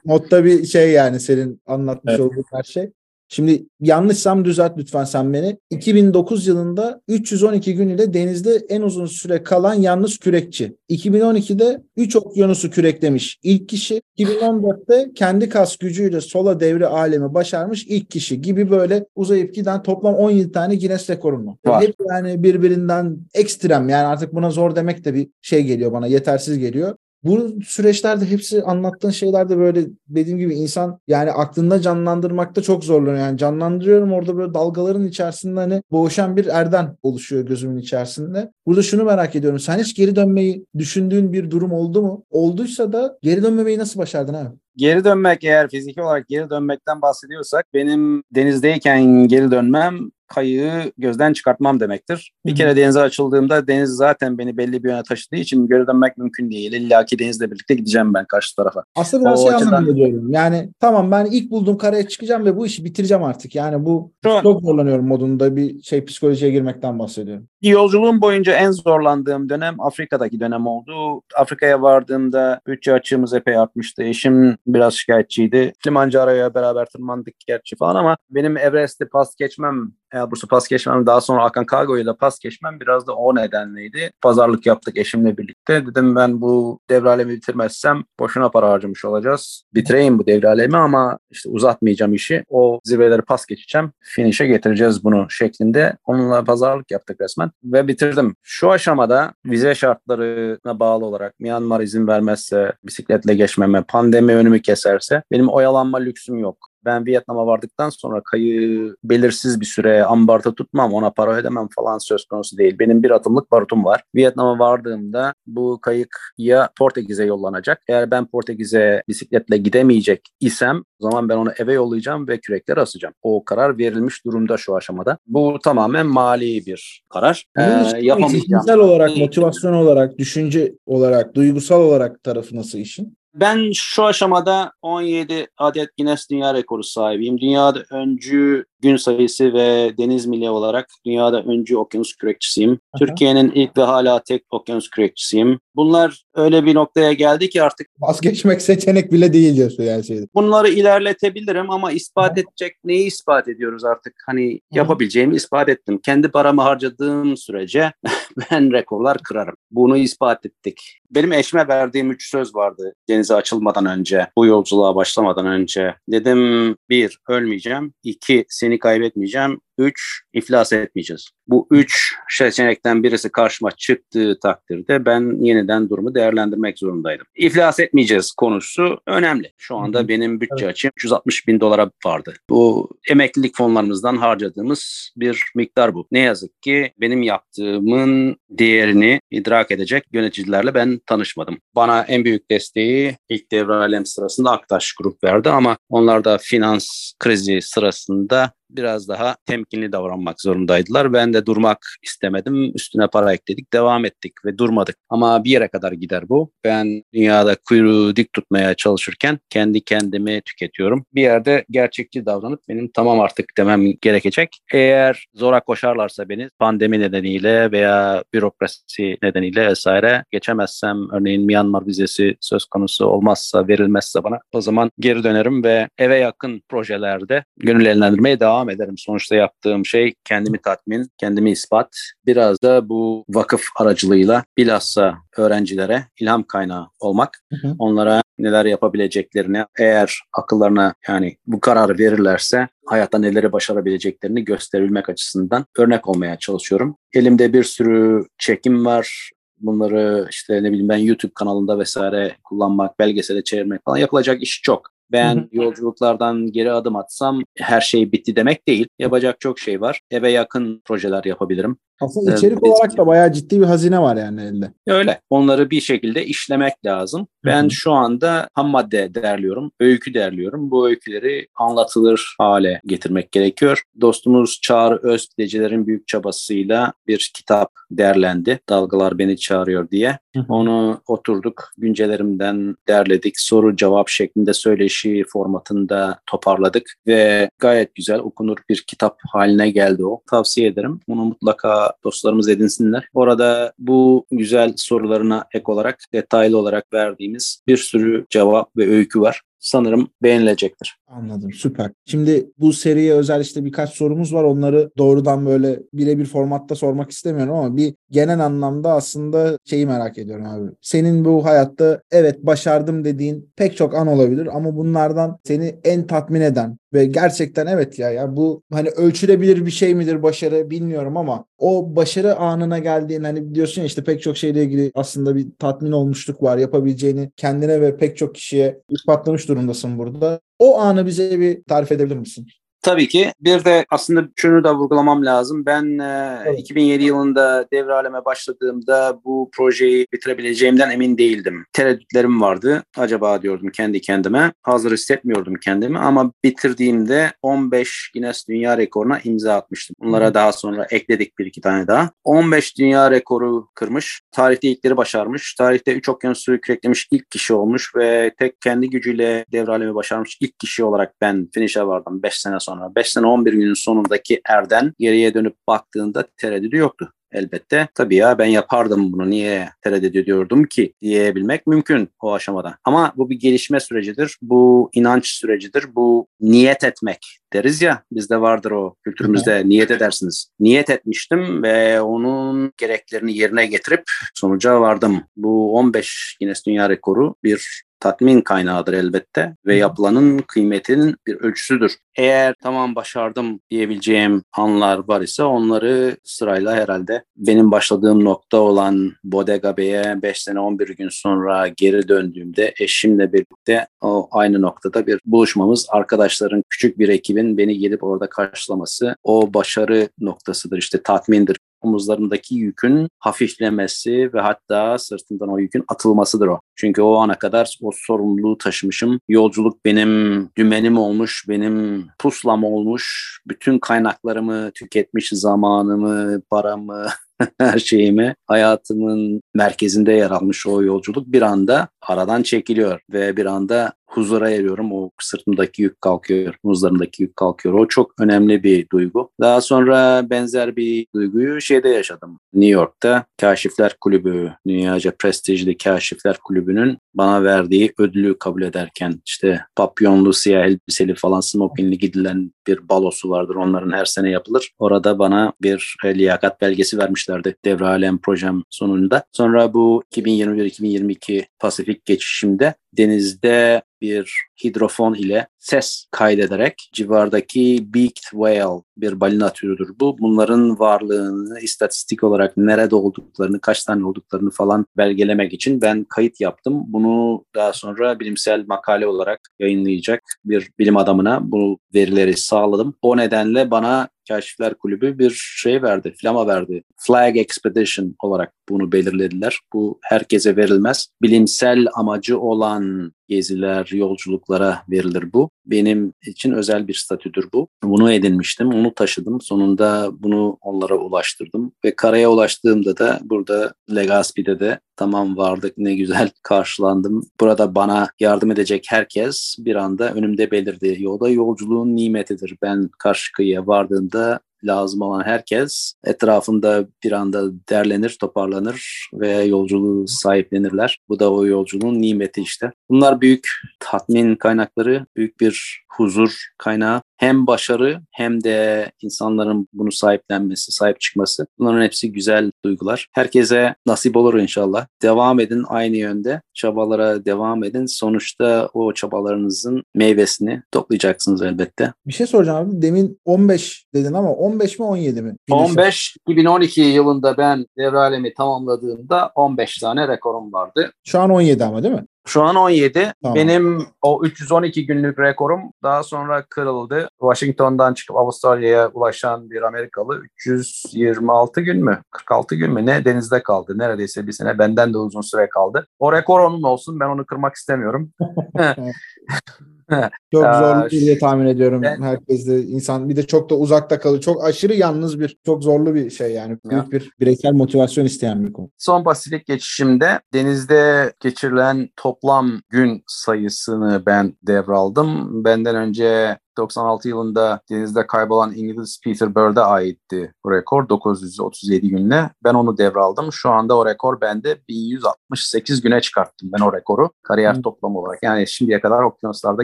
modda bir şey yani senin anlatmış evet. olduğun her şey. Şimdi yanlışsam düzelt lütfen sen beni. 2009 yılında 312 gün ile denizde en uzun süre kalan yalnız kürekçi. 2012'de 3 okyanusu küreklemiş ilk kişi. 2014'te kendi kas gücüyle sola devre alemi başarmış ilk kişi gibi böyle uzayıp giden toplam 17 tane Guinness rekorunu. Var. Hep yani birbirinden ekstrem yani artık buna zor demek de bir şey geliyor bana yetersiz geliyor. Bu süreçlerde hepsi anlattığın şeylerde böyle dediğim gibi insan yani aklında canlandırmakta çok zorlanıyor. Yani canlandırıyorum orada böyle dalgaların içerisinde hani boğuşan bir erden oluşuyor gözümün içerisinde. Burada şunu merak ediyorum. Sen hiç geri dönmeyi düşündüğün bir durum oldu mu? Olduysa da geri dönmemeyi nasıl başardın abi? Geri dönmek eğer fiziki olarak geri dönmekten bahsediyorsak benim denizdeyken geri dönmem kayığı gözden çıkartmam demektir. Bir Hı-hı. kere denize açıldığımda deniz zaten beni belli bir yöne taşıdığı için geri dönmek mümkün değil. İlla ki denizle birlikte gideceğim ben karşı tarafa. Aslında ben o şey açıdan... anlamda Yani tamam ben ilk bulduğum karaya çıkacağım ve bu işi bitireceğim artık. Yani bu Şu çok zorlanıyorum modunda bir şey psikolojiye girmekten bahsediyorum. Yolculuğum boyunca en zorlandığım dönem Afrika'daki dönem oldu. Afrika'ya vardığımda bütçe açığımız epey artmıştı. Eşim biraz şikayetçiydi. Kilimanjaro'ya beraber tırmandık gerçi falan ama benim Everest'te pas geçmem Elbrus'u pas geçmem daha sonra Akan Cargo'yu da pas geçmem biraz da o nedenleydi. Pazarlık yaptık eşimle birlikte. Dedim ben bu devralemi bitirmezsem boşuna para harcamış olacağız. Bitireyim bu devralemi ama işte uzatmayacağım işi. O zirveleri pas geçeceğim. Finish'e getireceğiz bunu şeklinde. Onunla pazarlık yaptık resmen ve bitirdim. Şu aşamada vize şartlarına bağlı olarak Myanmar izin vermezse, bisikletle geçmeme, pandemi önümü keserse benim oyalanma lüksüm yok. Ben Vietnam'a vardıktan sonra kayı belirsiz bir süre ambarda tutmam, ona para ödemem falan söz konusu değil. Benim bir atımlık barutum var. Vietnam'a vardığımda bu kayık ya Portekiz'e yollanacak. Eğer ben Portekiz'e bisikletle gidemeyecek isem o zaman ben onu eve yollayacağım ve kürekleri asacağım. O karar verilmiş durumda şu aşamada. Bu tamamen mali bir karar. Ee, yapamayacağım. olarak, motivasyon olarak, düşünce olarak, duygusal olarak tarafı nasıl işin? Ben şu aşamada 17 adet Guinness Dünya Rekoru sahibiyim. Dünyada öncü gün sayısı ve deniz milli olarak dünyada öncü okyanus kürekçisiyim. Türkiye'nin ilk ve hala tek okyanus kürekçisiyim. Bunlar öyle bir noktaya geldi ki artık Vazgeçmek seçenek bile değil diyorsun yani şeyde. bunları ilerletebilirim ama ispat edecek neyi ispat ediyoruz artık? Hani yapabileceğimi ispat ettim. Kendi paramı harcadığım sürece [LAUGHS] ben rekorlar kırarım. Bunu ispat ettik. Benim eşime verdiğim üç söz vardı denize açılmadan önce, bu yolculuğa başlamadan önce. Dedim bir, ölmeyeceğim. iki seni kaybetmeyeceğim. Üç, iflas etmeyeceğiz. Bu üç seçenekten birisi karşıma çıktığı takdirde ben yeniden durumu değerlendirmek zorundaydım. İflas etmeyeceğiz konusu önemli. Şu anda benim bütçe açım 360 bin dolara vardı. Bu emeklilik fonlarımızdan harcadığımız bir miktar bu. Ne yazık ki benim yaptığımın değerini idrak edecek yöneticilerle ben tanışmadım. Bana en büyük desteği ilk devre alem sırasında Aktaş Grup verdi ama onlar da finans krizi sırasında biraz daha temkinli davranmak zorundaydılar. Ben de durmak istemedim. Üstüne para ekledik, devam ettik ve durmadık. Ama bir yere kadar gider bu. Ben dünyada kuyruğu dik tutmaya çalışırken kendi kendimi tüketiyorum. Bir yerde gerçekçi davranıp benim tamam artık demem gerekecek. Eğer zora koşarlarsa beni pandemi nedeniyle veya bürokrasi nedeniyle vesaire geçemezsem örneğin Myanmar vizesi söz konusu olmazsa verilmezse bana o zaman geri dönerim ve eve yakın projelerde gönül eğlendirmeye devam ederim. Sonuçta yaptığım şey kendimi tatmin, kendimi ispat. Biraz da bu vakıf aracılığıyla bilhassa öğrencilere ilham kaynağı olmak. Hı hı. Onlara neler yapabileceklerini eğer akıllarına yani bu kararı verirlerse hayatta neleri başarabileceklerini gösterebilmek açısından örnek olmaya çalışıyorum. Elimde bir sürü çekim var. Bunları işte ne bileyim ben YouTube kanalında vesaire kullanmak, belgesele çevirmek falan yapılacak iş çok. Ben yolculuklardan geri adım atsam her şey bitti demek değil. Yapacak çok şey var. Eve yakın projeler yapabilirim. Aslında Evet, içerik olarak da bayağı ciddi bir hazine var yani elde. Öyle. Onları bir şekilde işlemek lazım. Ben Hı hı. şu anda ham madde derliyorum, öykü derliyorum. Bu öyküleri anlatılır hale getirmek gerekiyor. Dostumuz Çağrı Özpidecilerin büyük çabasıyla bir kitap derlendi. Dalgalar Beni Çağırıyor diye. Hı hı. Onu oturduk, güncelerimden derledik. Soru cevap şeklinde söyleşi formatında toparladık ve gayet güzel okunur bir kitap haline geldi o. Tavsiye ederim. Bunu mutlaka dostlarımız edinsinler. Orada bu güzel sorularına ek olarak detaylı olarak verdiğimiz bir sürü cevap ve öykü var. Sanırım beğenilecektir. Anladım süper. Şimdi bu seriye özel işte birkaç sorumuz var. Onları doğrudan böyle birebir formatta sormak istemiyorum ama bir genel anlamda aslında şeyi merak ediyorum abi. Senin bu hayatta evet başardım dediğin pek çok an olabilir ama bunlardan seni en tatmin eden ve gerçekten evet ya ya bu hani ölçülebilir bir şey midir başarı bilmiyorum ama o başarı anına geldiğin hani diyorsun ya işte pek çok şeyle ilgili aslında bir tatmin olmuşluk var yapabileceğini kendine ve pek çok kişiye ispatlamış durumdasın burada. O anı bize bir tarif edebilir misin? Tabii ki. Bir de aslında şunu da vurgulamam lazım. Ben e, Evet. 2007 yılında devraleme başladığımda bu projeyi bitirebileceğimden emin değildim. Tereddütlerim vardı. Acaba diyordum kendi kendime. Hazır hissetmiyordum kendimi ama bitirdiğimde 15 Guinness Dünya Rekoru'na imza atmıştım. Bunlara Hı. daha sonra ekledik bir iki tane daha. 15 Dünya Rekoru kırmış. Tarihte ilkleri başarmış. Tarihte 3 okyanusu küreklemiş ilk kişi olmuş ve tek kendi gücüyle devralemi başarmış ilk kişi olarak ben finish'e vardım 5 sene sonra. 5 sene 11 günün sonundaki Erden geriye dönüp baktığında tereddüdü yoktu. Elbette tabii ya ben yapardım bunu niye tereddüt ediyordum ki diyebilmek mümkün o aşamada. Ama bu bir gelişme sürecidir. Bu inanç sürecidir. Bu niyet etmek deriz ya bizde vardır o kültürümüzde niyet edersiniz. Niyet etmiştim ve onun gereklerini yerine getirip sonuca vardım. Bu 15 Guinness Dünya Rekoru bir tatmin kaynağıdır elbette ve yapılanın kıymetinin bir ölçüsüdür. Eğer tamam başardım diyebileceğim anlar var ise onları sırayla herhalde benim başladığım nokta olan Bodega Bey'e 5 sene 11 gün sonra geri döndüğümde eşimle birlikte o aynı noktada bir buluşmamız, arkadaşların küçük bir ekibin beni gelip orada karşılaması o başarı noktasıdır işte tatmindir omuzlarındaki yükün hafiflemesi ve hatta sırtından o yükün atılmasıdır o. Çünkü o ana kadar o sorumluluğu taşımışım. Yolculuk benim dümenim olmuş, benim puslam olmuş. Bütün kaynaklarımı tüketmiş, zamanımı, paramı, [LAUGHS] her şeyimi, hayatımın merkezinde yer almış o yolculuk bir anda aradan çekiliyor ve bir anda huzura eriyorum. O sırtımdaki yük kalkıyor, omuzlarımdaki yük kalkıyor. O çok önemli bir duygu. Daha sonra benzer bir duyguyu şeyde yaşadım. New York'ta Kaşifler Kulübü, dünyaca prestijli Kaşifler Kulübü'nün bana verdiği ödülü kabul ederken işte papyonlu, siyah elbiseli falan smokingli gidilen bir balosu vardır. Onların her sene yapılır. Orada bana bir e, liyakat belgesi vermişlerdi Devre Alem projem sonunda. Sonra bu 2021-2022 Pasifik geçişimde denizde bir hidrofon ile ses kaydederek civardaki beaked whale bir balina türüdür bu. Bunların varlığını istatistik olarak nerede olduklarını, kaç tane olduklarını falan belgelemek için ben kayıt yaptım. Bunu daha sonra bilimsel makale olarak yayınlayacak bir bilim adamına bu verileri sağladım. O nedenle bana Kaşifler Kulübü bir şey verdi, flama verdi. Flag Expedition olarak bunu belirlediler. Bu herkese verilmez. Bilimsel amacı olan geziler, yolculuklara verilir bu. Benim için özel bir statüdür bu. Bunu edinmiştim, onu taşıdım. Sonunda bunu onlara ulaştırdım. Ve karaya ulaştığımda da burada Legazpi'de de tamam vardık ne güzel [LAUGHS] karşılandım. Burada bana yardım edecek herkes bir anda önümde belirdi. Yolda yolculuğun nimetidir. Ben karşı kıyıya vardığımda lazım olan herkes etrafında bir anda derlenir, toparlanır ve yolculuğu sahiplenirler. Bu da o yolculuğun nimeti işte. Bunlar büyük tatmin kaynakları, büyük bir huzur kaynağı. Hem başarı hem de insanların bunu sahiplenmesi, sahip çıkması. Bunların hepsi güzel duygular. Herkese nasip olur inşallah. Devam edin aynı yönde. Çabalara devam edin. Sonuçta o çabalarınızın meyvesini toplayacaksınız elbette. Bir şey soracağım abi. Demin 15 dedin ama 15 mi 17 mi? 15 2012 yılında ben devre alemi tamamladığımda 15 tane rekorum vardı. Şu an 17 ama değil mi? Şu an 17. Tamam. Benim o 312 günlük rekorum daha sonra kırıldı. Washington'dan çıkıp Avustralya'ya ulaşan bir Amerikalı 326 gün mü? 46 gün mü? Ne denizde kaldı. Neredeyse bir sene benden de uzun süre kaldı. O rekor onun olsun. Ben onu kırmak istemiyorum. [LAUGHS] [LAUGHS] [LAUGHS] Çok zorlu diye tahmin ediyorum. ben- Herkes de insan bir de çok da uzakta kalıyor. Çok aşırı yalnız bir, çok zorlu bir şey yani. Büyük bir bireysel motivasyon isteyen bir konu. Son Pasifik geçişimde denizde geçirilen toplam gün sayısını ben devraldım. Benden önce 96 yılında denizde kaybolan İngiliz Peter Bird'e aitti bu rekor 937 günle. Ben onu devraldım. Şu anda o rekor bende 1168 güne çıkarttım ben o rekoru. Kariyer Hı. toplam olarak. Yani şimdiye kadar okyanuslarda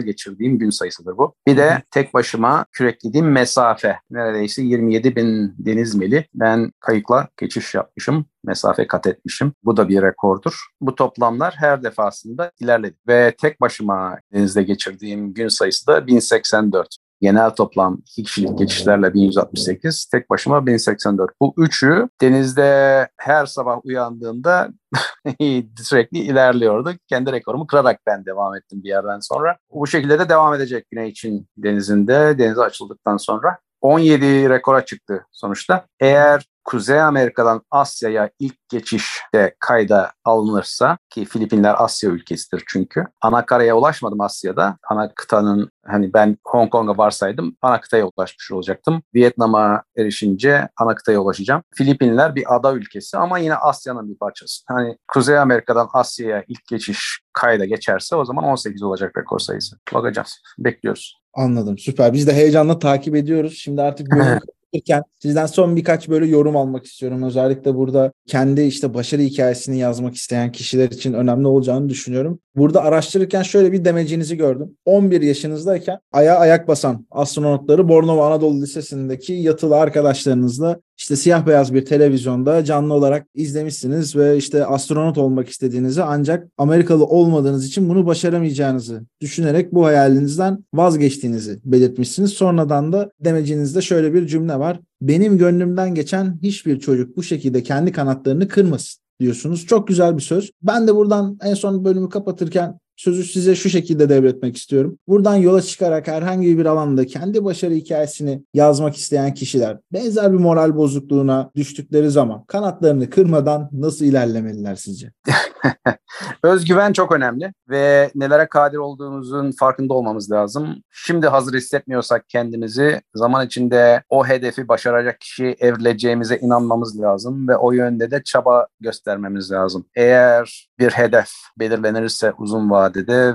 geçirdiğim gün sayısıdır bu. Bir de tek başıma küreklediğim mesafe. Neredeyse 27 bin deniz mili. Ben kayıkla geçiş yapmışım mesafe kat etmişim. Bu da bir rekordur. Bu toplamlar her defasında ilerledi. Ve tek başıma denizde geçirdiğim gün sayısı da 1084. Genel toplam iki kişilik geçişlerle 1168, tek başıma 1084. Bu üçü denizde her sabah uyandığımda [LAUGHS] sürekli ilerliyordu. Kendi rekorumu kırarak ben devam ettim bir yerden sonra. Bu şekilde de devam edecek Güney için denizinde, denize açıldıktan sonra. 17 rekora çıktı sonuçta. Eğer Kuzey Amerika'dan Asya'ya ilk geçişte kayda alınırsa ki Filipinler Asya ülkesidir çünkü. Ana karaya ulaşmadım Asya'da. Ana kıtanın hani ben Hong Kong'a varsaydım ana kıtaya ulaşmış olacaktım. Vietnam'a erişince ana kıtaya ulaşacağım. Filipinler bir ada ülkesi ama yine Asya'nın bir parçası. Hani Kuzey Amerika'dan Asya'ya ilk geçiş kayda geçerse o zaman 18 olacak rekor sayısı. Bakacağız. Bekliyoruz. Anladım. Süper. Biz de heyecanla takip ediyoruz. Şimdi artık [LAUGHS] bölümü kapatırken sizden son birkaç böyle yorum almak istiyorum. Özellikle burada kendi işte başarı hikayesini yazmak isteyen kişiler için önemli olacağını düşünüyorum. Burada araştırırken şöyle bir demecinizi gördüm. 11 yaşınızdayken aya ayak basan astronotları Bornova Anadolu Lisesi'ndeki yatılı arkadaşlarınızla işte siyah beyaz bir televizyonda canlı olarak izlemişsiniz ve işte astronot olmak istediğinizi ancak Amerikalı olmadığınız için bunu başaramayacağınızı düşünerek bu hayalinizden vazgeçtiğinizi belirtmişsiniz. Sonradan da demecinizde şöyle bir cümle var. Benim gönlümden geçen hiçbir çocuk bu şekilde kendi kanatlarını kırmasın diyorsunuz. Çok güzel bir söz. Ben de buradan en son bölümü kapatırken sözü size şu şekilde devretmek istiyorum. Buradan yola çıkarak herhangi bir alanda kendi başarı hikayesini yazmak isteyen kişiler benzer bir moral bozukluğuna düştükleri zaman kanatlarını kırmadan nasıl ilerlemeliler sizce? [LAUGHS] Özgüven çok önemli ve nelere kadir olduğumuzun farkında olmamız lazım. Şimdi hazır hissetmiyorsak kendimizi zaman içinde o hedefi başaracak kişiye evrileceğimize inanmamız lazım ve o yönde de çaba göstermemiz lazım. Eğer bir hedef belirlenirse uzun vadede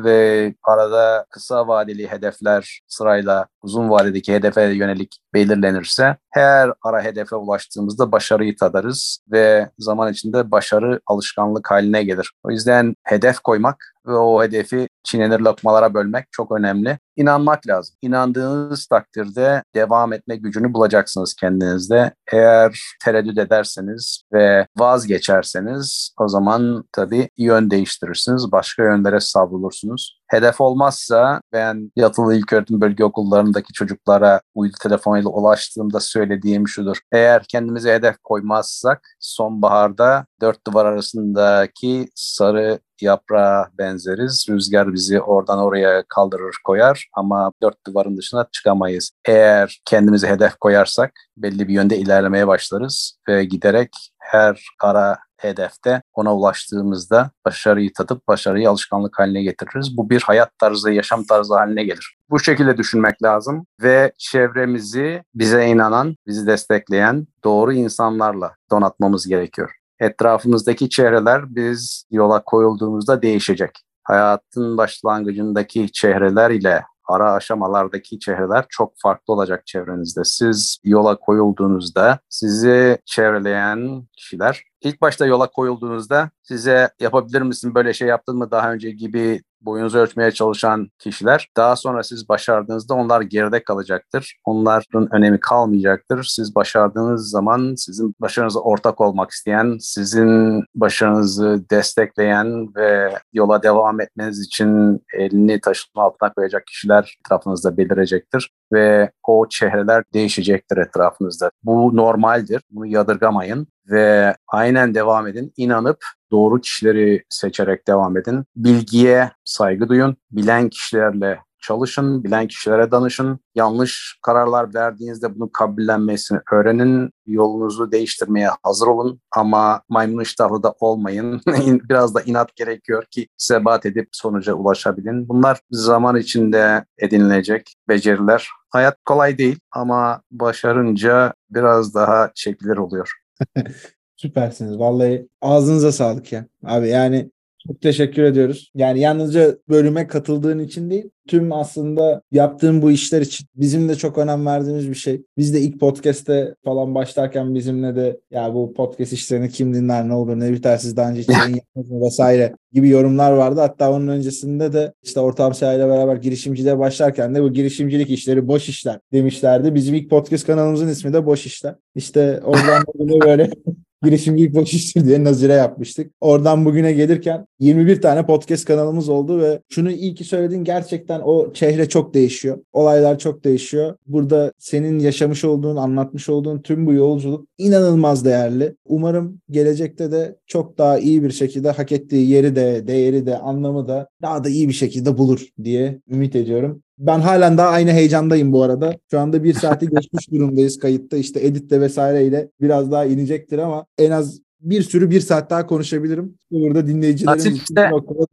ve arada kısa vadeli hedefler sırayla uzun vadedeki hedefe yönelik belirlenirse her ara hedefe ulaştığımızda başarıyı tadarız ve zaman içinde başarı alışkanlık haline gelir. O yüzden hedef koymak ve o hedefi çiğnenir lokmalara bölmek çok önemli. İnanmak lazım. İnandığınız takdirde devam etme gücünü bulacaksınız kendinizde. Eğer tereddüt ederseniz ve vazgeçerseniz o zaman tabii yön değiştirirsiniz. Başka yönlere savrulursunuz. Hedef olmazsa ben yatılı ilköğretim bölge okullarındaki çocuklara uydu telefonuyla ulaştığımda söylediğim şudur. Eğer kendimize hedef koymazsak sonbaharda dört duvar arasındaki sarı yaprağa benzeriz. Rüzgar bizi oradan oraya kaldırır koyar ama dört duvarın dışına çıkamayız. Eğer kendimize hedef koyarsak belli bir yönde ilerlemeye başlarız ve giderek her ara hedefte ona ulaştığımızda başarıyı tadıp başarıyı alışkanlık haline getiririz. Bu bir hayat tarzı, yaşam tarzı haline gelir. Bu şekilde düşünmek lazım ve çevremizi bize inanan, bizi destekleyen doğru insanlarla donatmamız gerekiyor. Etrafımızdaki çehreler biz yola koyulduğumuzda değişecek. Hayatın başlangıcındaki çehreler ile ara aşamalardaki çehreler çok farklı olacak çevrenizde. Siz yola koyulduğunuzda sizi çevreleyen kişiler ilk başta yola koyulduğunuzda size yapabilir misin böyle şey yaptın mı daha önce gibi boyunuzu ölçmeye çalışan kişiler daha sonra siz başardığınızda onlar geride kalacaktır. Onların önemi kalmayacaktır. Siz başardığınız zaman sizin başarınıza ortak olmak isteyen, sizin başarınızı destekleyen ve yola devam etmeniz için elini taşın altına koyacak kişiler etrafınızda belirecektir ve o çehreler değişecektir etrafınızda. Bu normaldir. Bunu yadırgamayın ve aynen devam edin. İnanıp doğru kişileri seçerek devam edin. Bilgiye saygı duyun. Bilen kişilerle çalışın, bilen kişilere danışın. Yanlış kararlar verdiğinizde bunu kabullenmesini öğrenin. Yolunuzu değiştirmeye hazır olun ama maymun iştahlı da olmayın. [LAUGHS] Biraz da inat gerekiyor ki sebat edip sonuca ulaşabilin. Bunlar zaman içinde edinilecek beceriler. Hayat kolay değil ama başarınca biraz daha çekilir oluyor. [LAUGHS] Süpersiniz. Vallahi ağzınıza sağlık ya. Abi yani çok teşekkür ediyoruz. Yani yalnızca bölüme katıldığın için değil, tüm aslında yaptığın bu işler için bizim de çok önem verdiğimiz bir şey. Biz de ilk podcast'te falan başlarken bizimle de ya bu podcast işlerini kim dinler ne olur ne biter siz daha önce hiç yayın yapmadınız vesaire gibi yorumlar vardı. Hatta onun öncesinde de işte Ortam ile beraber girişimciliğe başlarken de bu girişimcilik işleri boş işler demişlerdi. Bizim ilk podcast kanalımızın ismi de Boş İşler. İşte oradan böyle [LAUGHS] girişimcilik boş iştir diye nazire yapmıştık. Oradan bugüne gelirken 21 tane podcast kanalımız oldu ve şunu iyi ki söyledin gerçekten o çehre çok değişiyor. Olaylar çok değişiyor. Burada senin yaşamış olduğun, anlatmış olduğun tüm bu yolculuk inanılmaz değerli. Umarım gelecekte de çok daha iyi bir şekilde hak ettiği yeri de, değeri de, anlamı da daha da iyi bir şekilde bulur diye ümit ediyorum. Ben halen daha aynı heyecandayım bu arada. Şu anda bir saati [LAUGHS] geçmiş durumdayız kayıtta. İşte editte vesaireyle biraz daha inecektir ama en az bir sürü bir saat daha konuşabilirim. Burada dinleyicilerimiz için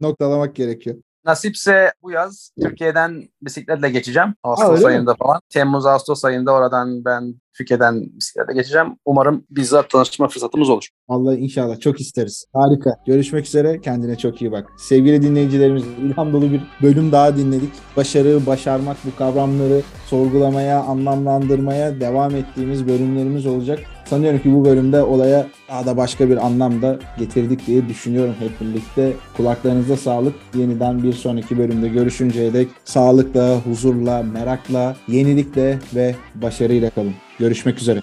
noktalamak gerekiyor. Nasipse bu yaz Türkiye'den bisikletle geçeceğim. Ağustos Aa, ayında mi? falan. Temmuz, Ağustos ayında oradan ben Türkiye'den bisiklete geçeceğim. Umarım bizzat tanışma fırsatımız olur. Allah inşallah çok isteriz. Harika. Görüşmek üzere. Kendine çok iyi bak. Sevgili dinleyicilerimiz ilham dolu bir bölüm daha dinledik. Başarı, başarmak bu kavramları sorgulamaya, anlamlandırmaya devam ettiğimiz bölümlerimiz olacak. Sanıyorum ki bu bölümde olaya daha da başka bir anlamda getirdik diye düşünüyorum hep birlikte. Kulaklarınıza sağlık. Yeniden bir sonraki bölümde görüşünceye dek sağlıkla, huzurla, merakla, yenilikle ve başarıyla kalın. Görüşmek üzere.